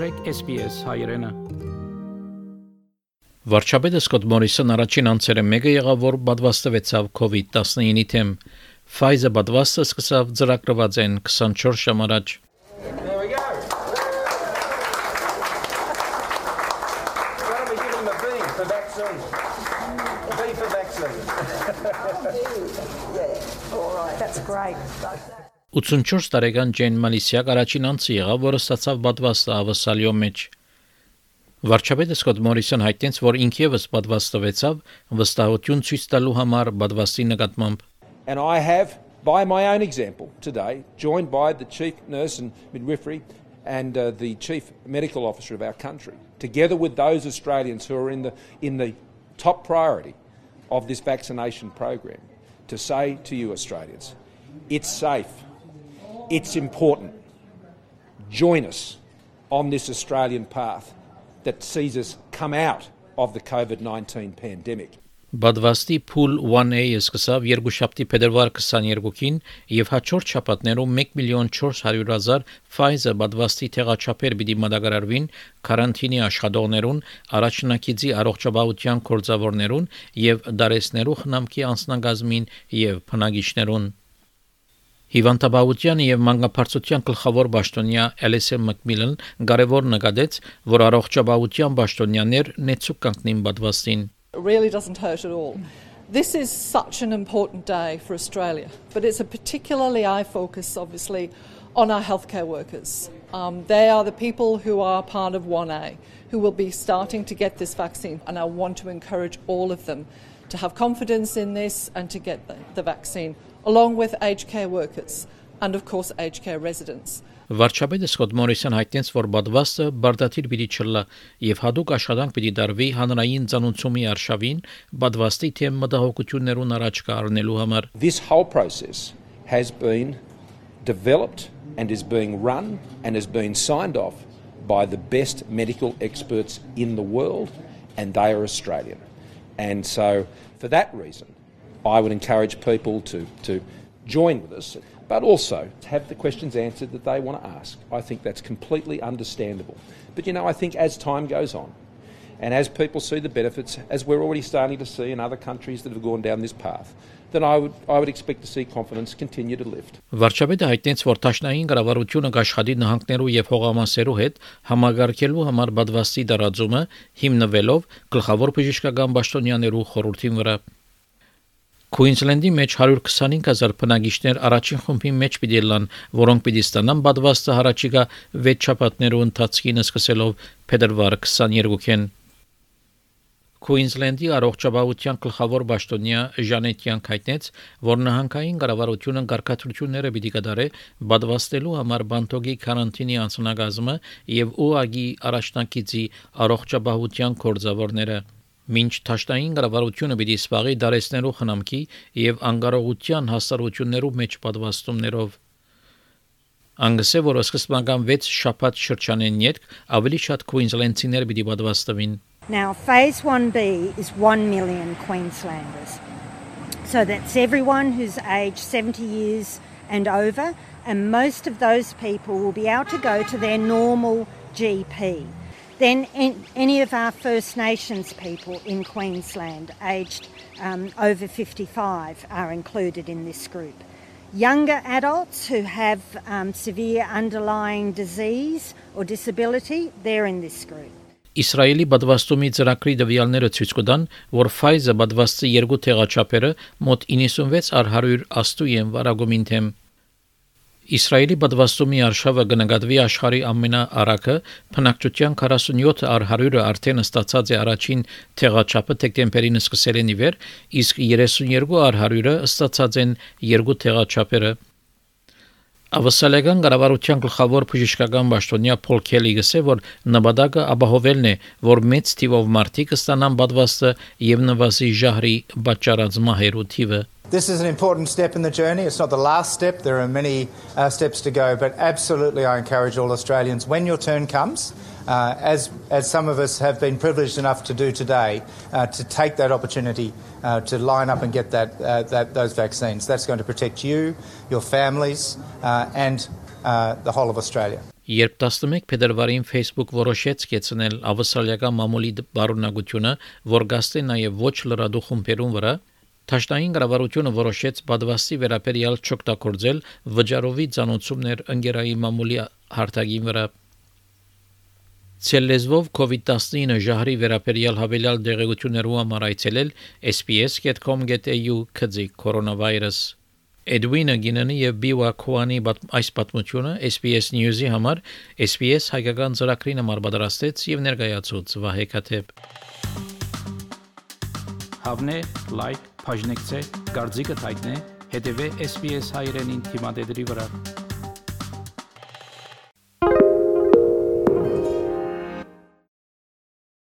մտրեք SPS հայրենը։ Վարչապետը Սկոտ Մորիսոն առաջին անցերը մեկը եղավ, որ պատվաստվեցավ COVID-19-ի թեմ։ Pfizer պատվաստը սկսավ ծրագրված են 24 ժամ առաջ։ that's great. 84 տարեկան Ջեն Մալիսիակ առաջին անձը եղավ, որը ստացավ պատվաստը ավասալյո մեջ։ Վարչապետը Սկոտ Մորիսոն հայտնեց, որ ինքը եւս պատվաստվեցավ վստահություն ցույց տալու համար պատվաստի նկատմամբ։ And I have, by my own example today, joined by the Chief Nurse and Midwifery and uh, the Chief Medical Officer of our country, together with those Australians who are in the, in the top priority of this vaccination program, to say to you, Australians, it's safe, it's important. Join us on this Australian path that sees us come out of the COVID 19 pandemic. Բադվաստի Pool 1A-ը սկսավ երկուշաբթի փետրվար 22-ին եւ հաջորդ շաբաթներում 1 միլիոն 400 հազար Pfizer բադվաստի թեղաչափեր պիտի մատակարարվին կարանտինի աշխատողներուն, առաջնակիցի առողջապահության կորձավորներուն եւ դարեսներու խնամքի անձնագազմին եւ բնակիչներուն։ Հիվանդաբավության եւ մանկապարծության գլխավոր պաշտոնյա Էլիսեն Մակմիլն կարևոր նկատեց, որ առողջապահության պաշտոնյաներ նեցուկ կանգնին պատվաստին։ It really doesn't hurt at all. This is such an important day for Australia, but it's a particularly eye focus, obviously, on our healthcare workers. Um, they are the people who are part of 1A, who will be starting to get this vaccine, and I want to encourage all of them to have confidence in this and to get the, the vaccine, along with aged care workers and, of course, aged care residents. Վարչապետը Սկոտ Մորիսոն հայտնեց, որ բադվաստը բարդաթիր պիտի չլա եւ հadoop աշխատանք պիտի դարվի հանրային ցանուցումի արշավին բադվաստի թեմ մտահոգություններուն առաջ կառնելու համար։ This whole process has been developed and is being run and has been signed off by the best medical experts in the world, and they are Australian. And so, for that reason, I would encourage people to, to join with us, but also to have the questions answered that they want to ask. I think that's completely understandable. But you know, I think as time goes on, and as people see the benefits, as we're already starting to see in other countries that have gone down this path, then I would, I would expect to see confidence continue to lift. Վարչապետը հայտնեց, որ Տաշնային կառավարությունը կաշխատի նահանգներու եւ հողամասերու հետ համագարկելու համար բադվաստի դարաձումը հիմնվելով գլխավոր բժշկական պաշտոնյաներու խորհրդին վրա։ Քուինսլենդի մեջ 125000 բնակիչներ առաջին խումբի մեջ պիտի լան, որոնք պիտի ստանան բադվաստը հարաճիգա 6 շաբաթներու ընթացքին սկսելով փետրվար 22-ին։ Քուինսլենդի առողջապահության գլխավոր պաշտոնյա Ժանետյան հայտնեց, որ նահանգային կառավարությունը ղարքատրությունները պիտի կդարե բադվաստելու համար բանտոգի կարանտինի անցնագազմը եւ ՈՒԱԳ-ի առաջնակիցի առողջապահության կորձավորները։ Մինչ ճաշտային կառավարությունը պիտի սպաղի դարեսներու խնամքի եւ անկարողության հասարություններու մեջ պատվաստումներով Անգսե որ սկզբնական 6 շաբաթ շրջանեն յետ ավելի շատ քուինզլենդցիներ պիտի պատվաստվին Now, phase 1B is 1 million Queenslanders. So that's everyone who's aged 70 years and over, and most of those people will be able to go to their normal GP. Then, any of our First Nations people in Queensland aged um, over 55 are included in this group. Younger adults who have um, severe underlying disease or disability, they're in this group. Իսրայելի բադվաստումի ծրագրի դվյալները ցույց կտան, որ Pfizer բադվաստի երկու թեղաչափերը մոտ 96 առ 100 աստու են վարագումին թեմ։ Իսրայելի բադվաստումի արշավը կնկատվի աշխարհի ամենաառակը բնակչության 47 առ 100-ը արդեն ստացած է առաջին թեղաչափը դեկտեմբերին սկսել են իվեր, իսկ 32 առ 100-ը ստացած են երկու թեղաչափերը։ Ավասալական կառավարության գլխավոր բժշկական պաշտոնյա Փոլ Քելի գսե որ նպատակը ապահովելն է որ մեծ թիվով մարդիկ ստանան պատվաստը եւ նվազի ժահրի պատճառած մահերու թիվը This is an important step in the journey. It's not the last step. There are many uh, steps to go, but absolutely I encourage all Australians when your turn comes, uh, as, as some of us have been privileged enough to do today, uh, to take that opportunity uh, to line up and get that, uh, that, those vaccines. That's going to protect you, your families, uh, and the whole of Australia. Երբ 11 փետրվարին Facebook որոշեց կեցնել ավսալիական մամուլի բարունակությունը, որ գաստե նաև ոչ լրադու խումբերուն վրա, Թաշտային կառավարությունը որոշեց բադվաստի վերաբերյալ չօգտագործել վճարովի ցանոցումներ ընկերայի մամուլի հարթակին վրա Ցելեզվով COVID-19 ժահրի վերաբերյալ հավելյալ դեղեցություններու համար այցելել sps.com.au քծի կորոնավիրուս Էդվինը Գինանի եւ Բիվա Քուանի այս պատմությունը SPS News-ի համար SPS հայկական ծրագրին համար պատրաստեց եւ ներկայացուց Վահե Քաթեփ Հավնե լայք բաժնեկցե դարձիկը թայտնե հետեւե SPS հայրենին թիմադեդի վրա